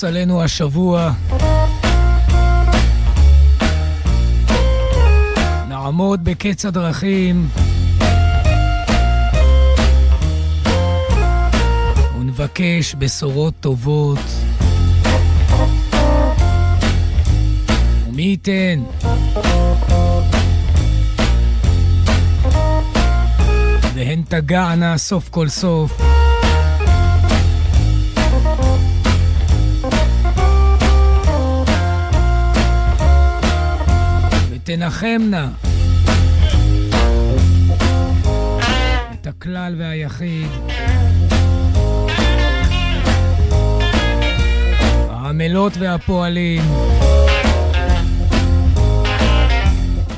לפרוס עלינו השבוע. נעמוד בקץ הדרכים ונבקש בשורות טובות. ומי ייתן והן תגענה סוף כל סוף. ותנחמנה את הכלל והיחיד. העמלות והפועלים,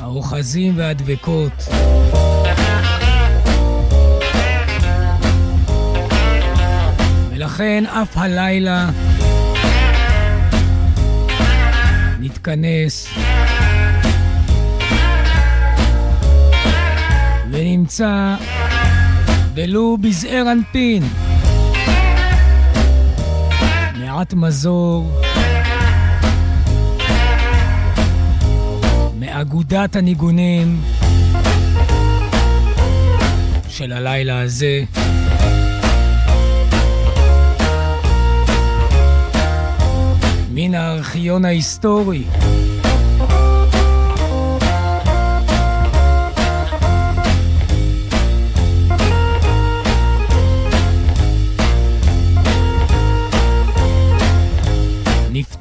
האוחזים והדבקות. ולכן אף הלילה נתכנס ונמצא ולו בזעיר אנפין מעט מזור מאגודת הניגונים של הלילה הזה. מן הארכיון ההיסטורי.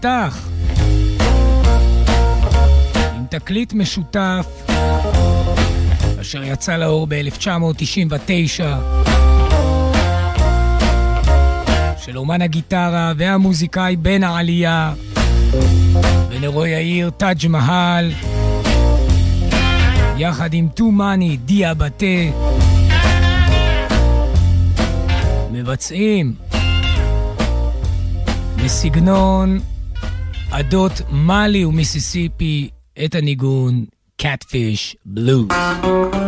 נפתח עם תקליט משותף אשר יצא לאור ב-1999 של אומן הגיטרה והמוזיקאי בן העלייה, ונרו יאיר טאג' מהל, יחד עם טו מאני דיה בתה, מבצעים בסגנון עדות מאלי ומיסיסיפי את הניגון Catfish Blues.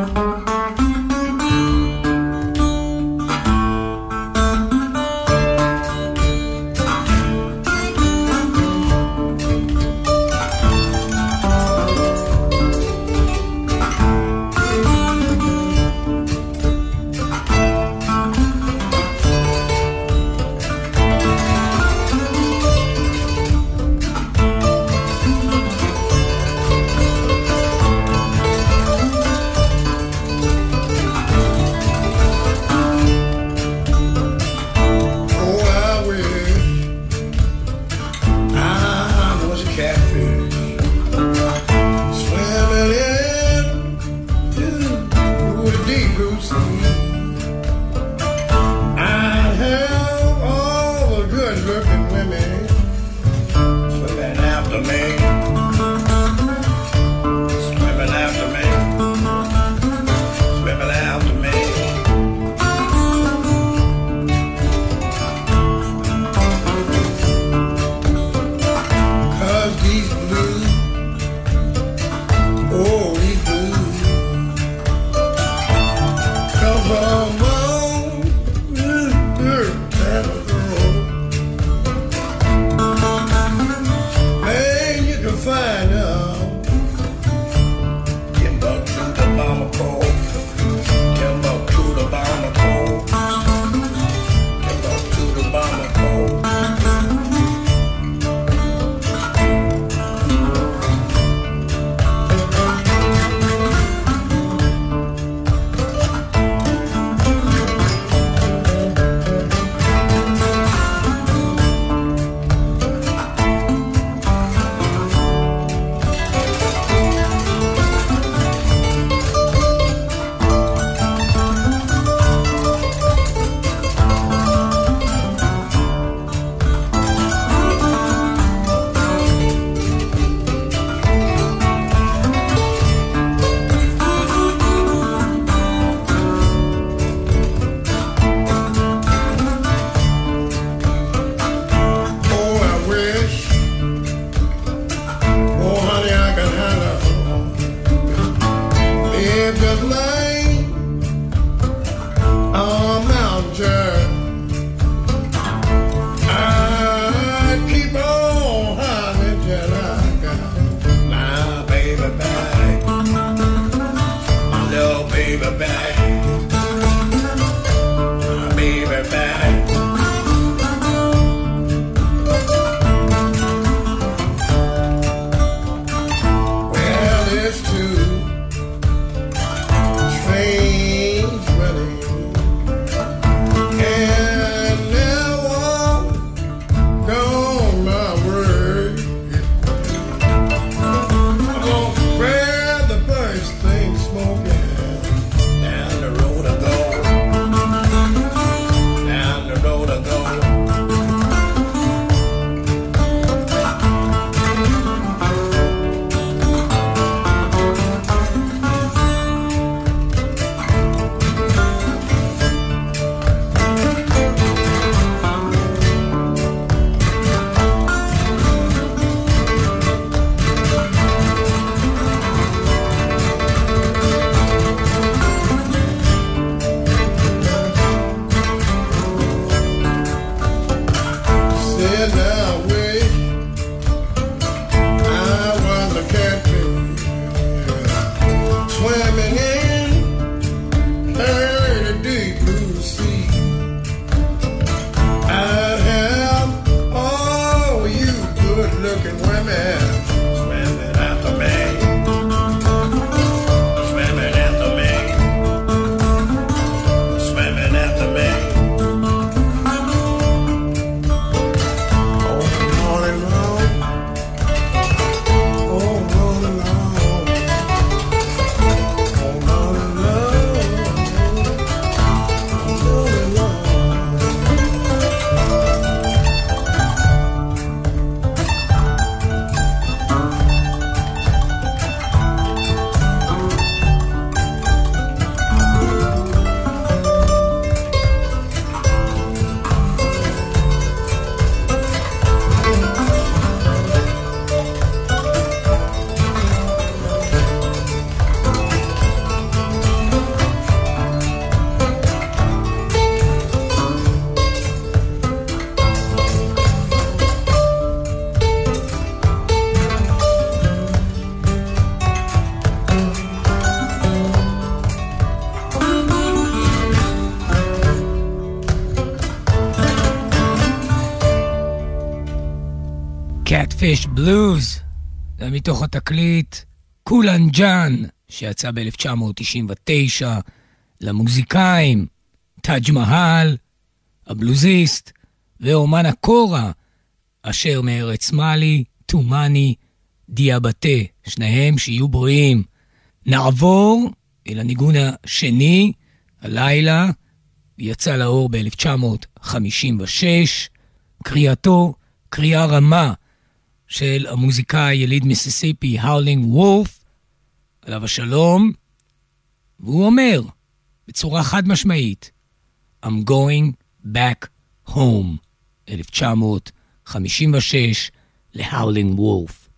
מתוך התקליט קולנג'אן, שיצא ב-1999, למוזיקאים טאג' מהל, הבלוזיסט, ואומן הקורה, אשר מארץ מאלי, תומאני, דיאבטה, שניהם שיהיו בריאים. נעבור אל הניגון השני, הלילה, יצא לאור ב-1956, קריאתו, קריאה רמה של המוזיקאי יליד מיסיסיפי, האולינג וולף, עליו השלום, והוא אומר, בצורה חד משמעית, I'm going back home, 1956, להאולינג וולף.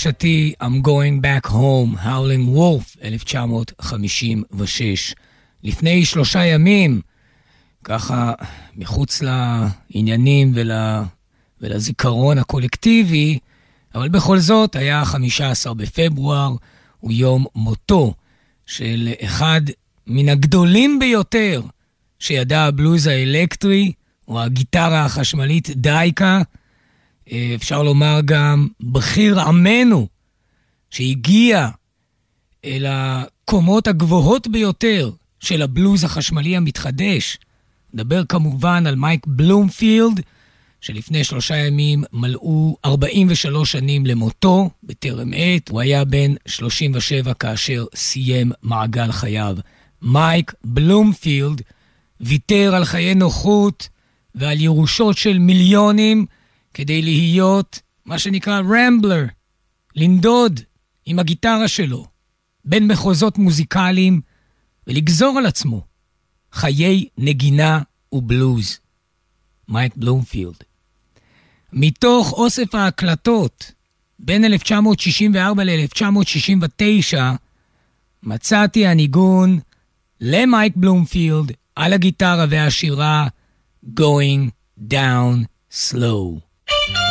בקשתי I'm Going Back Home, Howling Wolf, 1956. לפני שלושה ימים, ככה מחוץ לעניינים ול... ולזיכרון הקולקטיבי, אבל בכל זאת היה 15 בפברואר, הוא יום מותו של אחד מן הגדולים ביותר שידע הבלוז האלקטרי, או הגיטרה החשמלית דייקה, אפשר לומר גם בכיר עמנו, שהגיע אל הקומות הגבוהות ביותר של הבלוז החשמלי המתחדש. נדבר כמובן על מייק בלומפילד, שלפני שלושה ימים מלאו 43 שנים למותו, בטרם עת. הוא היה בן 37 כאשר סיים מעגל חייו. מייק בלומפילד ויתר על חיי נוחות ועל ירושות של מיליונים כדי להיות מה שנקרא רמבלר, לנדוד עם הגיטרה שלו בין מחוזות מוזיקליים ולגזור על עצמו חיי נגינה ובלוז. מייק בלומפילד. מתוך אוסף ההקלטות בין 1964 ל-1969 מצאתי הניגון למייק בלומפילד על הגיטרה והשירה Going Down Slow. Thank you.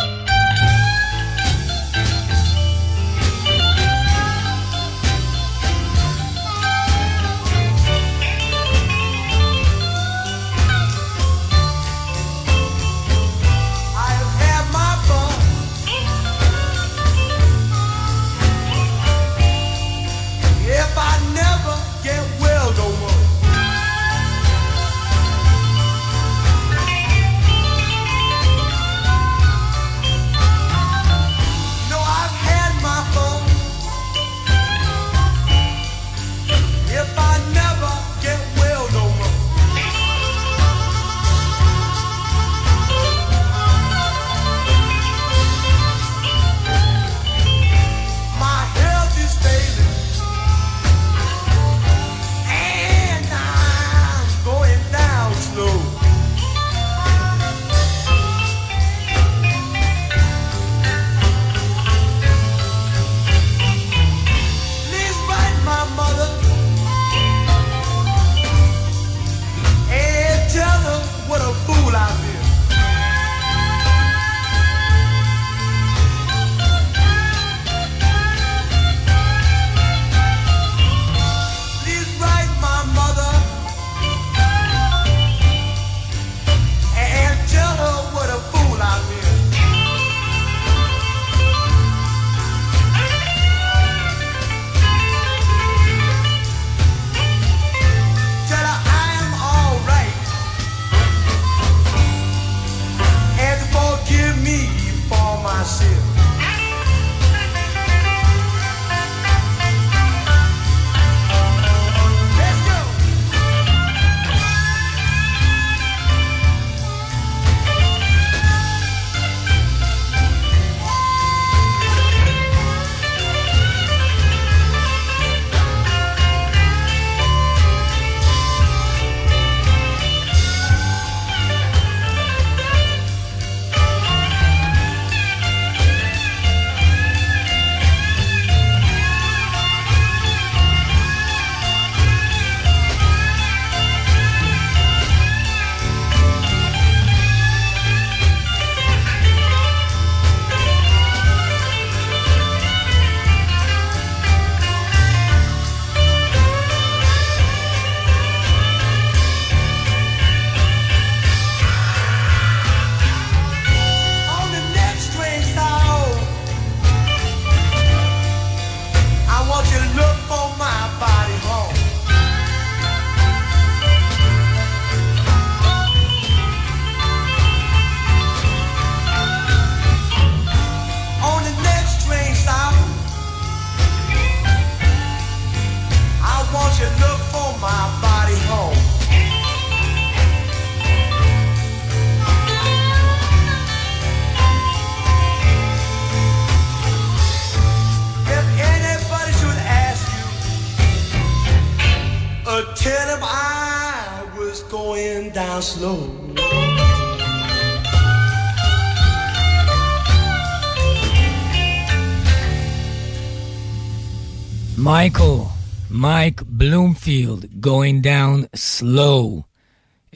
מייק בלומפילד, going down slow.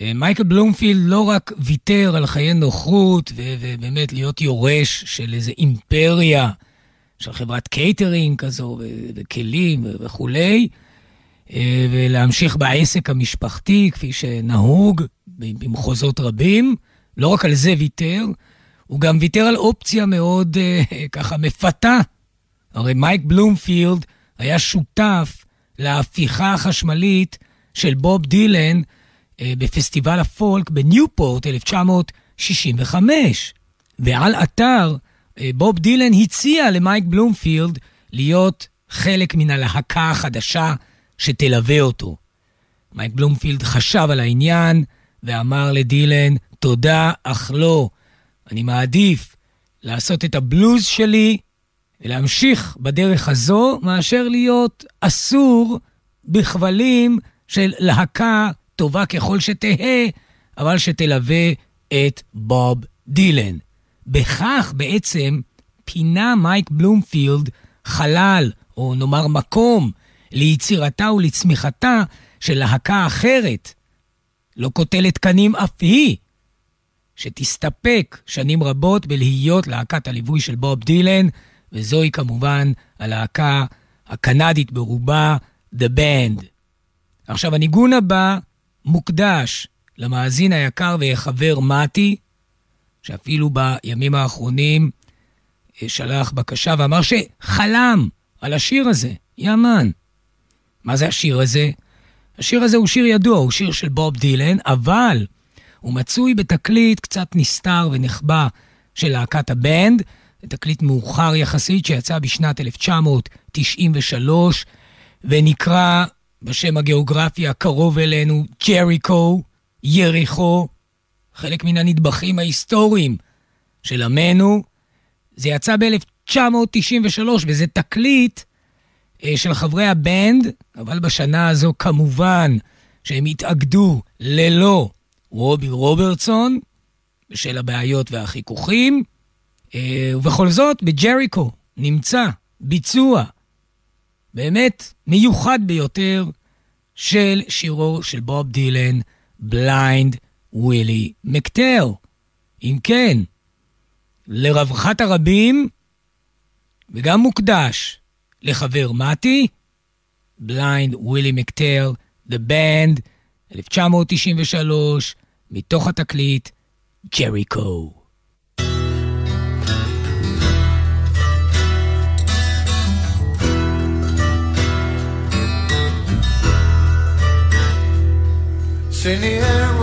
אה, מייקל בלומפילד לא רק ויתר על חיי נוחות ובאמת להיות יורש של איזה אימפריה, של חברת קייטרינג כזו, וכלים וכולי, אה, ולהמשיך בעסק המשפחתי כפי שנהוג במחוזות רבים. לא רק על זה ויתר, הוא גם ויתר על אופציה מאוד אה, ככה מפתה. הרי מייק בלומפילד היה שותף להפיכה החשמלית של בוב דילן אה, בפסטיבל הפולק בניופורט 1965. ועל אתר, אה, בוב דילן הציע למייק בלומפילד להיות חלק מן הלהקה החדשה שתלווה אותו. מייק בלומפילד חשב על העניין ואמר לדילן, תודה, אך לא. אני מעדיף לעשות את הבלוז שלי ולהמשיך בדרך הזו, מאשר להיות אסור בכבלים של להקה טובה ככל שתהא, אבל שתלווה את בוב דילן. בכך בעצם פינה מייק בלומפילד חלל, או נאמר מקום, ליצירתה ולצמיחתה של להקה אחרת, לא קוטלת קנים אף היא, שתסתפק שנים רבות בלהיות להקת הליווי של בוב דילן, וזוהי כמובן הלהקה הקנדית ברובה, The Band. עכשיו, הניגון הבא מוקדש למאזין היקר וחבר מתי, שאפילו בימים האחרונים אה, שלח בקשה ואמר שחלם על השיר הזה, יאמן. מה זה השיר הזה? השיר הזה הוא שיר ידוע, הוא שיר של בוב דילן, אבל הוא מצוי בתקליט קצת נסתר ונחבא של להקת הבנד, תקליט מאוחר יחסית שיצא בשנת 1993 ונקרא בשם הגיאוגרפי הקרוב אלינו ג'ריקו, יריחו, חלק מן הנדבכים ההיסטוריים של עמנו. זה יצא ב-1993 וזה תקליט אה, של חברי הבנד, אבל בשנה הזו כמובן שהם התאגדו ללא רובי רוברטסון, בשל הבעיות והחיכוכים. אה, ובכל זאת, בג'ריקו נמצא ביצוע באמת מיוחד ביותר של שירו של בוב דילן, Blind Willie McTell. אם כן, לרווחת הרבים, וגם מוקדש לחבר מתי, בליינד ווילי מקטר, The Band, 1993, מתוך התקליט ג'ריקו. In the air.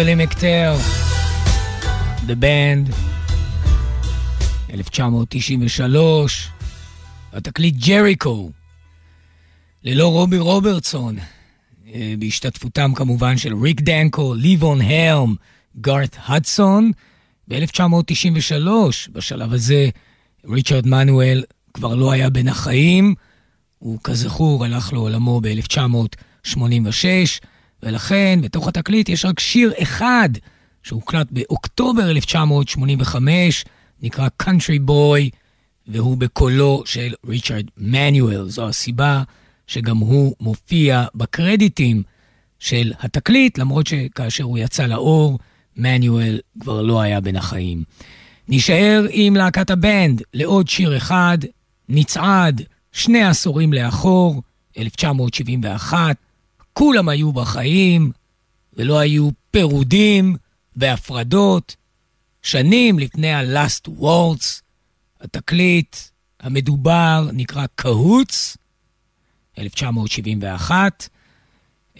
ווילי מקטר, The Band, 1993, התקליט ג'ריקו, ללא רובי רוברטסון, אה, בהשתתפותם כמובן של ריק דנקו, ליבון הלם, גארת הדסון. ב-1993, בשלב הזה, ריצ'רד מנואל כבר לא היה בין החיים, הוא כזכור הלך לעולמו ב-1986, ולכן בתוך התקליט יש רק שיר אחד שהוקלט באוקטובר 1985, נקרא Country Boy, והוא בקולו של ריצ'רד מנואל. זו הסיבה שגם הוא מופיע בקרדיטים של התקליט, למרות שכאשר הוא יצא לאור, מנואל כבר לא היה בין החיים. נישאר עם להקת הבנד לעוד שיר אחד, נצעד שני עשורים לאחור, 1971, כולם היו בחיים, ולא היו פירודים והפרדות. שנים לפני ה-Last Words, התקליט המדובר נקרא קהוץ, 1971.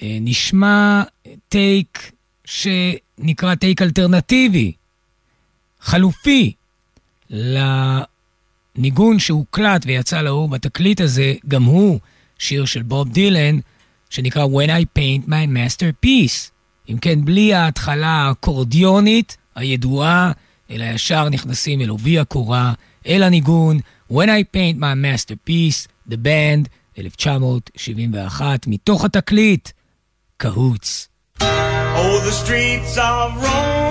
אה, נשמע טייק שנקרא טייק אלטרנטיבי, חלופי, לניגון שהוקלט ויצא לאור בתקליט הזה, גם הוא שיר של בוב דילן, שנקרא When I Paint My Masterpiece. אם כן, בלי ההתחלה האקורדיונית הידועה, אלא ישר נכנסים אל עובי הקורה, אל הניגון, When I Paint My Masterpiece, The Band, 1971, מתוך התקליט, קהוץ. Oh, the streets of Rome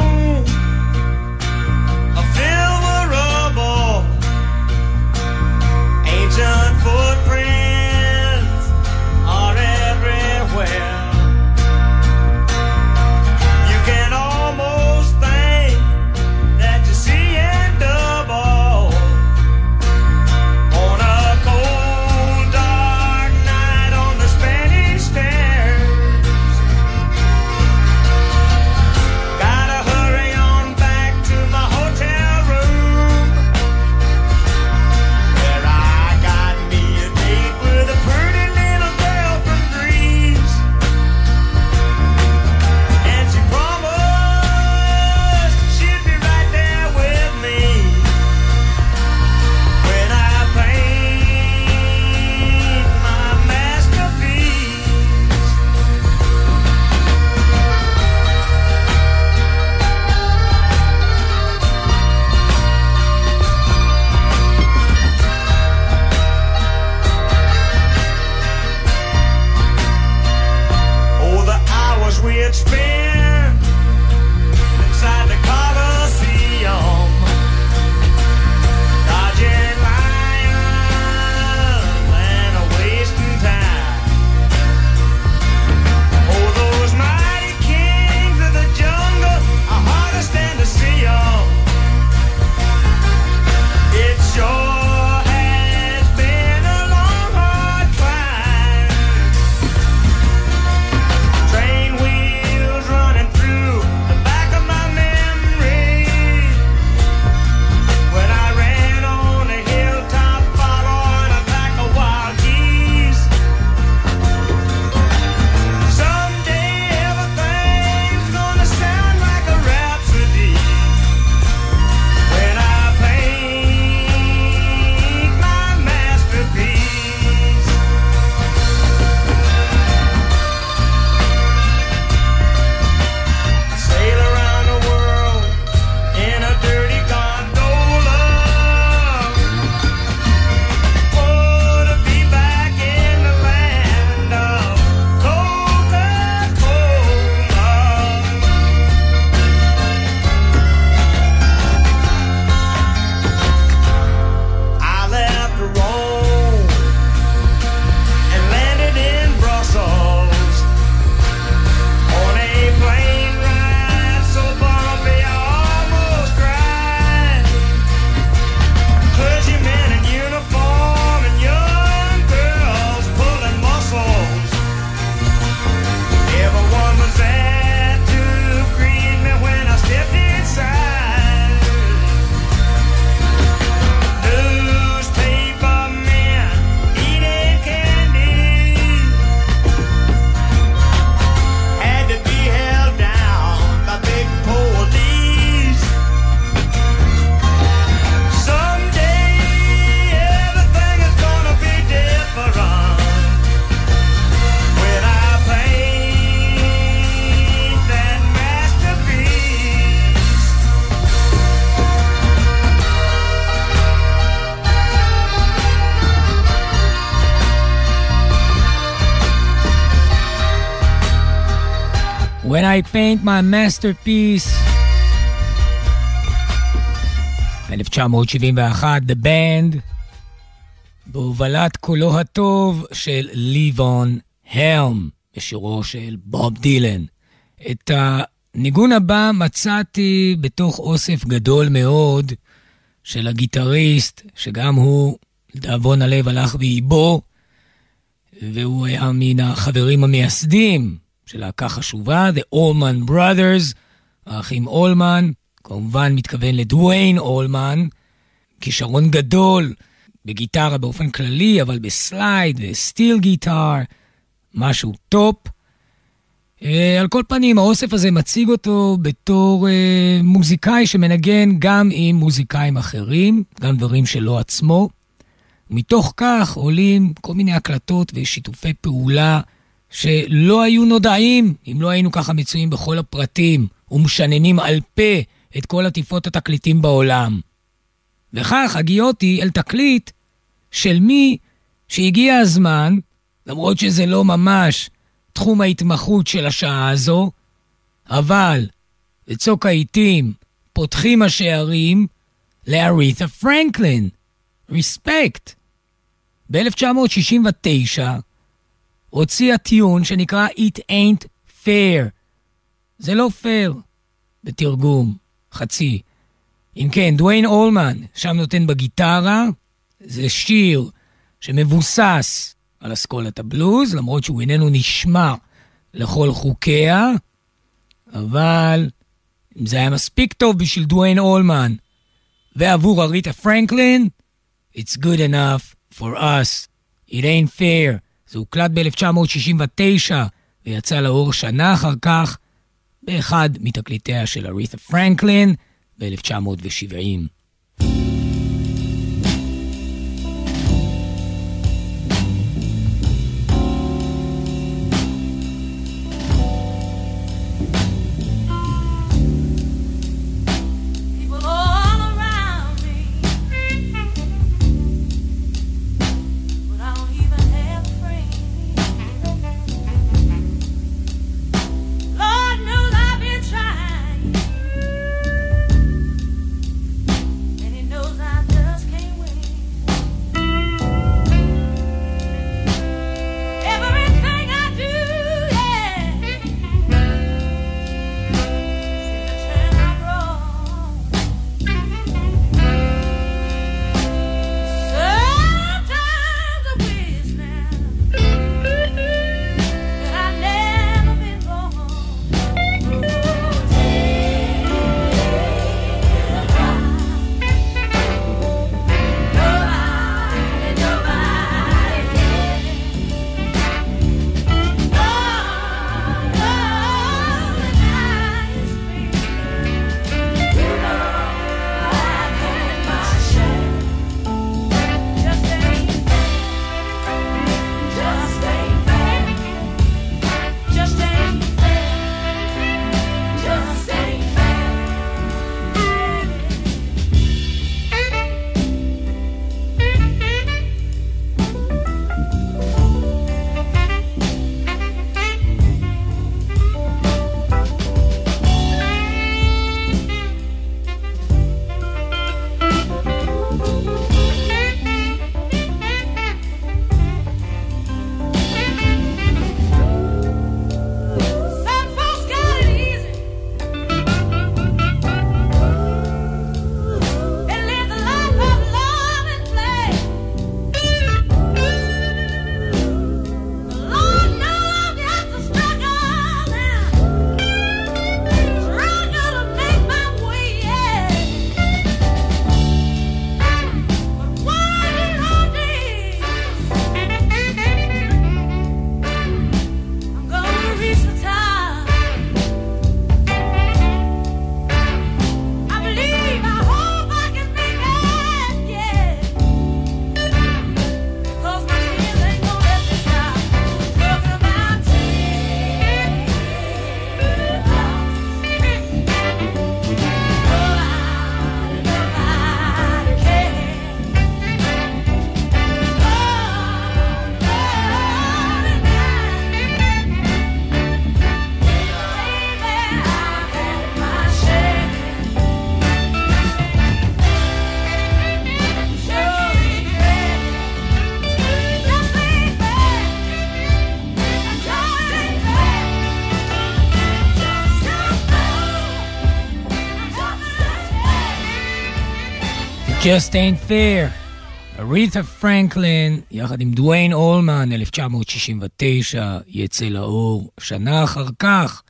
I paint my masterpiece. 1971, The Band, בהובלת קולו הטוב של ליבון הלם, בשירו של בוב דילן. את הניגון הבא מצאתי בתוך אוסף גדול מאוד של הגיטריסט, שגם הוא, לדאבון הלב, הלך באיבו, והוא היה מן החברים המייסדים של להקה חשובה, The Allman Brothers, האחים אולמן, כמובן מתכוון לדוויין אולמן, כישרון גדול בגיטרה באופן כללי, אבל ב slide ו steel guitar, משהו טופ. אה, על כל פנים, האוסף הזה מציג אותו בתור uh, מוזיקאי שמנגן גם עם מוזיקאים אחרים, גם דברים שלו עצמו. מתוך כך עולים כל מיני הקלטות ושיתופי פעולה שלא היו נודעים אם לא היינו ככה מצויים בכל הפרטים ומשננים על פה את כל עטיפות התקליטים בעולם. וכך הגיותי אל תקליט של מי שהגיע הזמן, למרות שזה לא ממש תחום ההתמחות של השעה הזו, אבל בצוק העיתים פותחים השערים לארית'ה פרנקלין. ריספקט. ב-1969 הוציאה טיון שנקרא It Ain't Fair. זה לא פייר, בתרגום, חצי. אם כן, דוויין אולמן שם נותן בגיטרה, זה שיר שמבוסס על אסכולת הבלוז, למרות שהוא איננו נשמע לכל חוקיה, אבל אם זה היה מספיק טוב בשביל דוויין אולמן ועבור אריתה פרנקלין, It's good enough for us. It ain't fair. זה הוקלט ב-1969 ויצא לאור שנה אחר כך באחד מתקליטיה של אריתה פרנקלין ב-1970. Just Ain't Fair. אריתה פרנקלין, יחד עם דוויין אולמן, 1969, יצא לאור שנה אחר כך,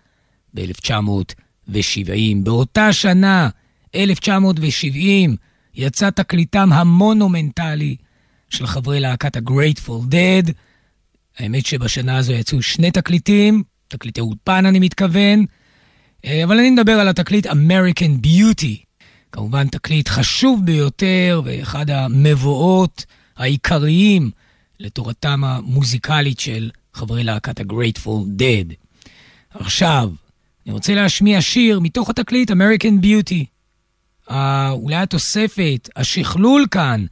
ב-1970. באותה שנה, 1970, יצא תקליטם המונומנטלי של חברי להקת ה-Grateful Dead. האמת שבשנה הזו יצאו שני תקליטים, תקליטי אולפן אני מתכוון, אה, אבל אני מדבר על התקליט American Beauty. כמובן תקליט חשוב ביותר ואחד המבואות העיקריים לתורתם המוזיקלית של חברי להקת ה-Grateful Dead. עכשיו, אני רוצה להשמיע שיר מתוך התקליט American Beauty. אה, אולי התוספת, השכלול כאן,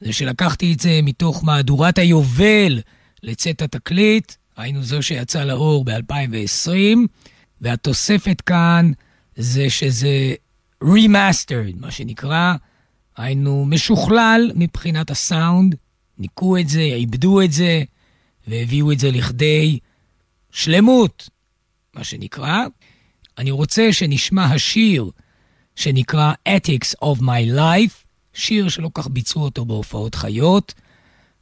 זה שלקחתי את זה מתוך מהדורת היובל לצאת התקליט, היינו זו שיצא לאור ב-2020, והתוספת כאן זה שזה remastered, מה שנקרא, היינו משוכלל מבחינת הסאונד, ניקו את זה, עיבדו את זה, והביאו את זה לכדי שלמות, מה שנקרא. אני רוצה שנשמע השיר שנקרא Ethics of My Life, שיר שלא כך ביצעו אותו בהופעות חיות,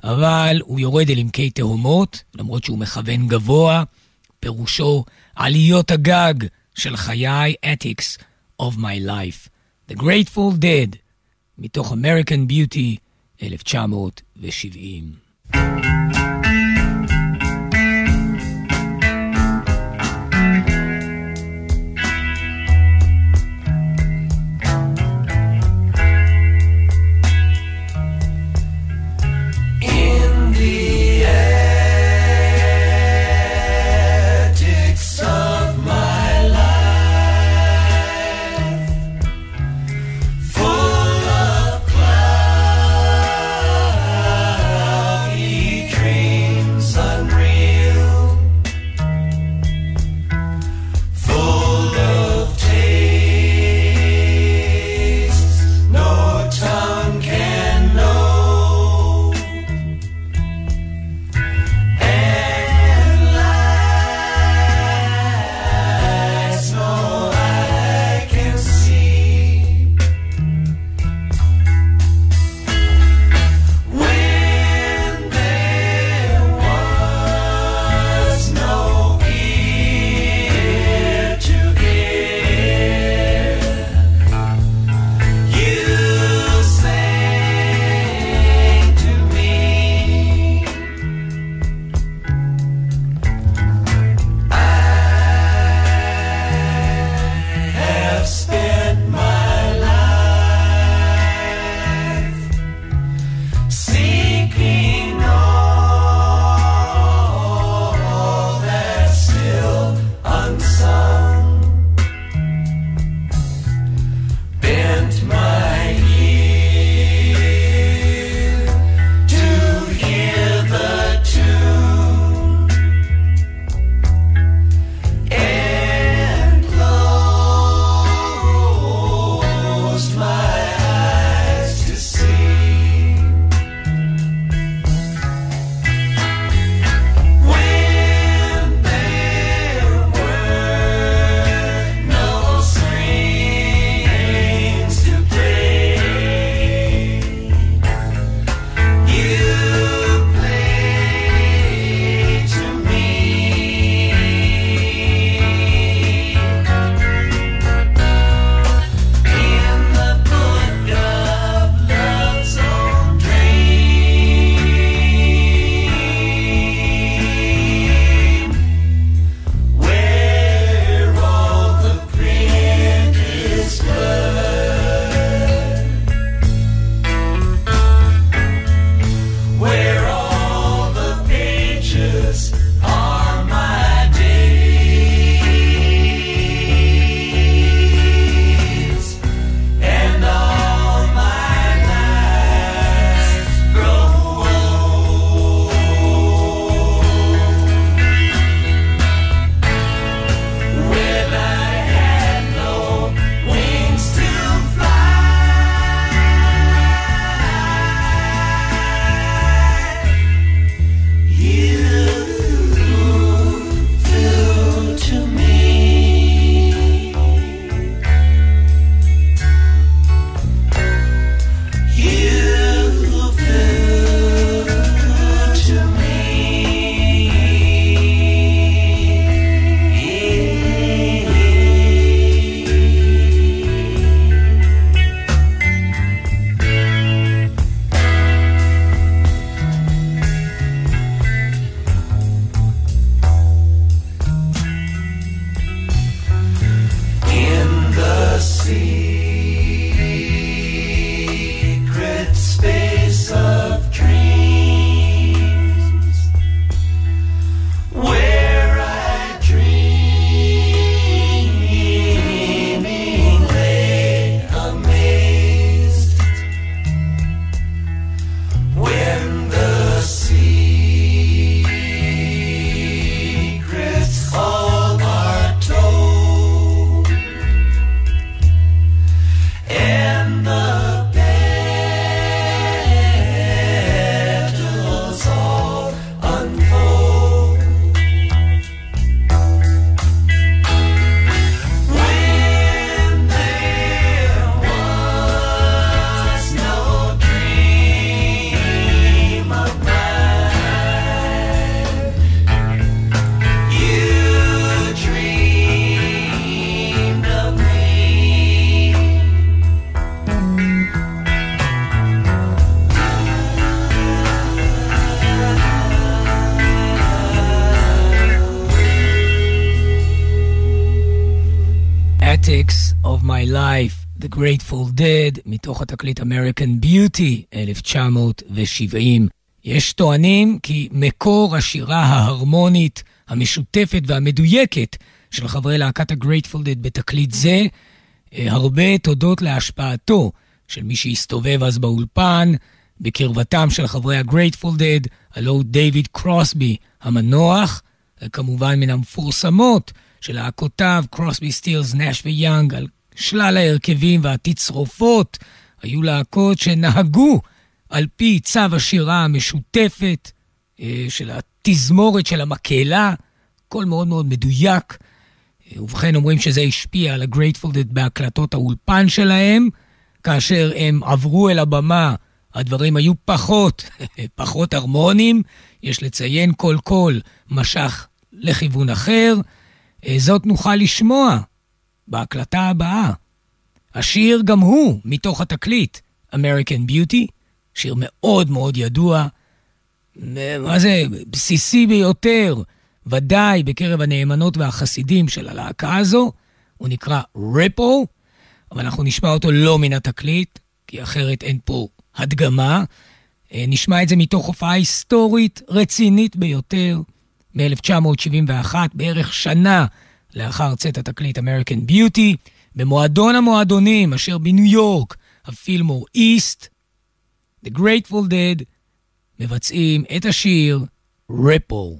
אבל הוא יורד אל עמקי תהומות, למרות שהוא מכוון גבוה, פירושו עליות הגג של חיי, Ethics of My Life. The Grateful Dead, מתוך American Beauty, 1970. Grateful Dead, מתוך התקליט American Beauty, 1970. יש טוענים כי מקור השירה ההרמונית, המשותפת והמדויקת של חברי להקת ה-Grateful Dead בתקליט זה, אה, הרבה תודות להשפעתו של מי שהסתובב אז באולפן, בקרבתם של חברי ה-Grateful Dead, הלו דייוויד קרוסבי המנוח, כמובן מן המפורסמות של להקותיו קרוסבי סטילס, נאש ויאנג, על שלל ההרכבים והתצרופות, היו להקות שנהגו על פי צו השירה המשותפת אה, של התזמורת של המקהלה, הכל מאוד מאוד מדויק. אה, ובכן, אומרים שזה השפיע על ה-Grateful Dead בהקלטות האולפן שלהם, כאשר הם עברו אל הבמה, הדברים היו פחות, פחות הרמוניים. יש לציין כל קול משך לכיוון אחר. אה, זאת נוכל לשמוע בהקלטה הבאה. השיר גם הוא מתוך התקליט American Beauty, שיר מאוד מאוד ידוע, מה זה, בסיסי ביותר, ודאי בקרב הנאמנות והחסידים של הלהקה הזו, הוא נקרא רפו, אבל אנחנו נשמע אותו לא מן התקליט, כי אחרת אין פה הדגמה. אה, נשמע את זה מתוך הופעה היסטורית רצינית ביותר, מ-1971, בערך שנה לאחר צאת התקליט American Beauty, במועדון המועדונים אשר בניו יורק, הפילמור איסט, The Grateful Dead מבצעים את השיר רפו.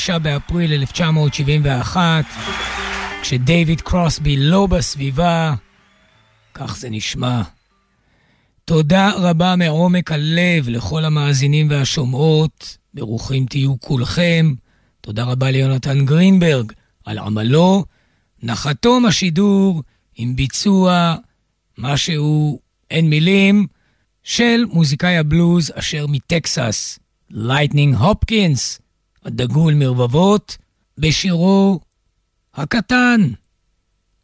29 באפריל 1971, כשדייוויד קרוסבי לא בסביבה, כך זה נשמע. תודה רבה מעומק הלב לכל המאזינים והשומעות, ברוכים תהיו כולכם. תודה רבה ליונתן גרינברג על עמלו. נחתום השידור עם ביצוע משהו, אין מילים, של מוזיקאי הבלוז אשר מטקסס, לייטנינג הופקינס, הדגול מרבבות, בשירו הקטן,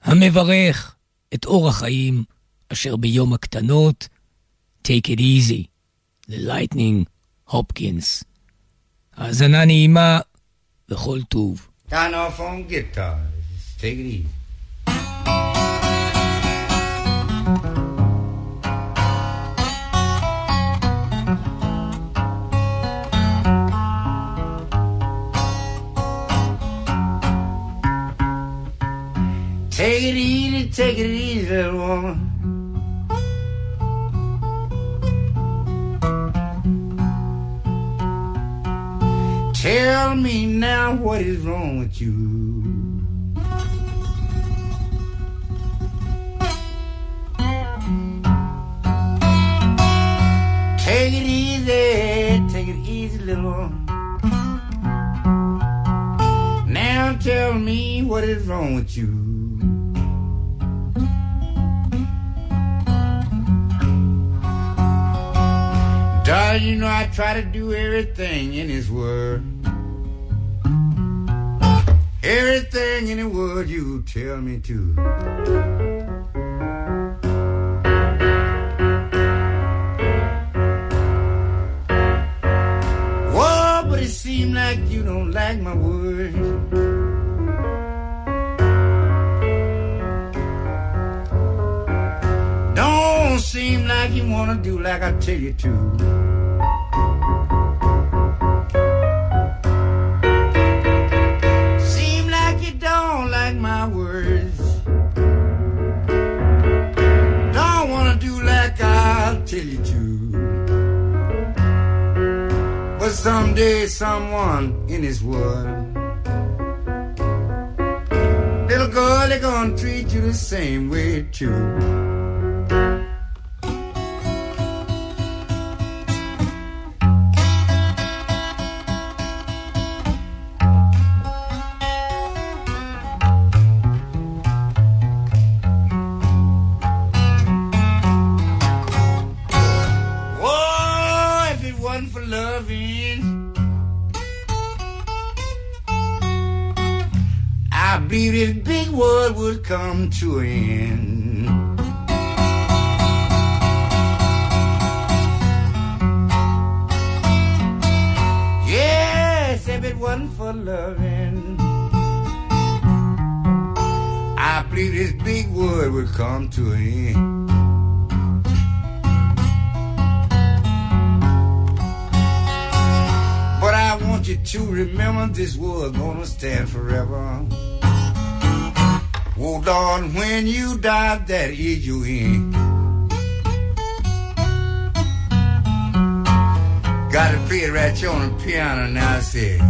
המברך את אור החיים אשר ביום הקטנות, Take it easy, ללייטנינג הופקינס. האזנה נעימה וכל טוב. Turn off on guitar. Take it easy. Take it easy, take it easy, little woman. Tell me now what is wrong with you. Take it easy, take it easy, little one. Now tell me what is wrong with you. Darling, you know I try to do everything in this world. Everything in the world you tell me to. But it seems like you don't like my words. Don't seem like you wanna do like I tell you to. Someday someone in this world Little girl, they gonna treat you the same way too. To an end. Yes, if it wasn't for loving, I believe this big world would come to an end. But I want you to remember this war gonna stand forever. Oh Lord, when you die, that is your end. Gotta play it right here on the piano now, I say.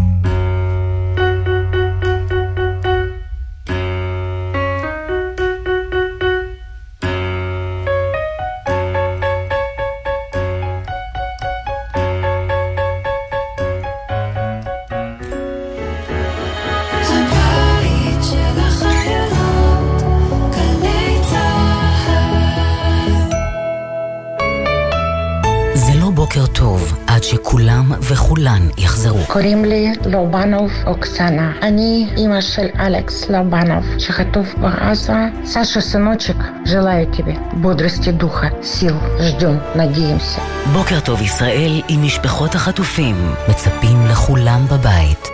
קוראים לי לובנוב אוקסנה. אני אימא של אלכס לובנוב, שחטוף בעזה. סשה סנוצ'יק, желаю тебе бодрости духа, сил, ждем, надеемся. בוקר טוב ישראל עם משפחות החטופים. מצפים לכולם בבית.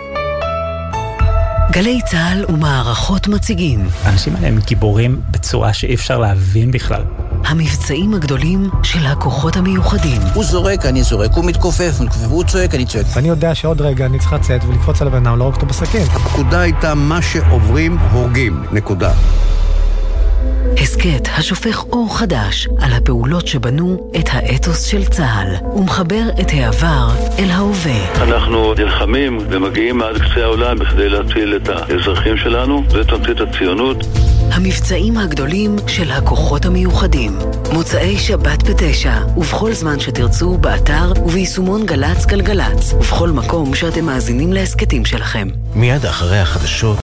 גלי צה"ל ומערכות מציגים. האנשים האלה הם גיבורים בצורה שאי אפשר להבין בכלל. המבצעים הגדולים של הכוחות המיוחדים. הוא זורק, אני זורק, הוא מתכופף, הוא צועק, אני צועק. ואני יודע שעוד רגע אני צריך לצאת ולקפוץ על הבן אדם, להרוג אותו בסכין. הפקודה הייתה מה שעוברים, הורגים. נקודה. הסכת השופך אור חדש על הפעולות שבנו את האתוס של צה"ל, ומחבר את העבר אל ההווה. אנחנו נלחמים ומגיעים עד קצה העולם בכדי להציל את האזרחים שלנו, זה תמצית הציונות. המבצעים הגדולים של הכוחות המיוחדים. מוצאי שבת בתשע, ובכל זמן שתרצו, באתר וביישומון גל"צ גלגלצ, ובכל מקום שאתם מאזינים להסכתים שלכם. מיד אחרי החדשות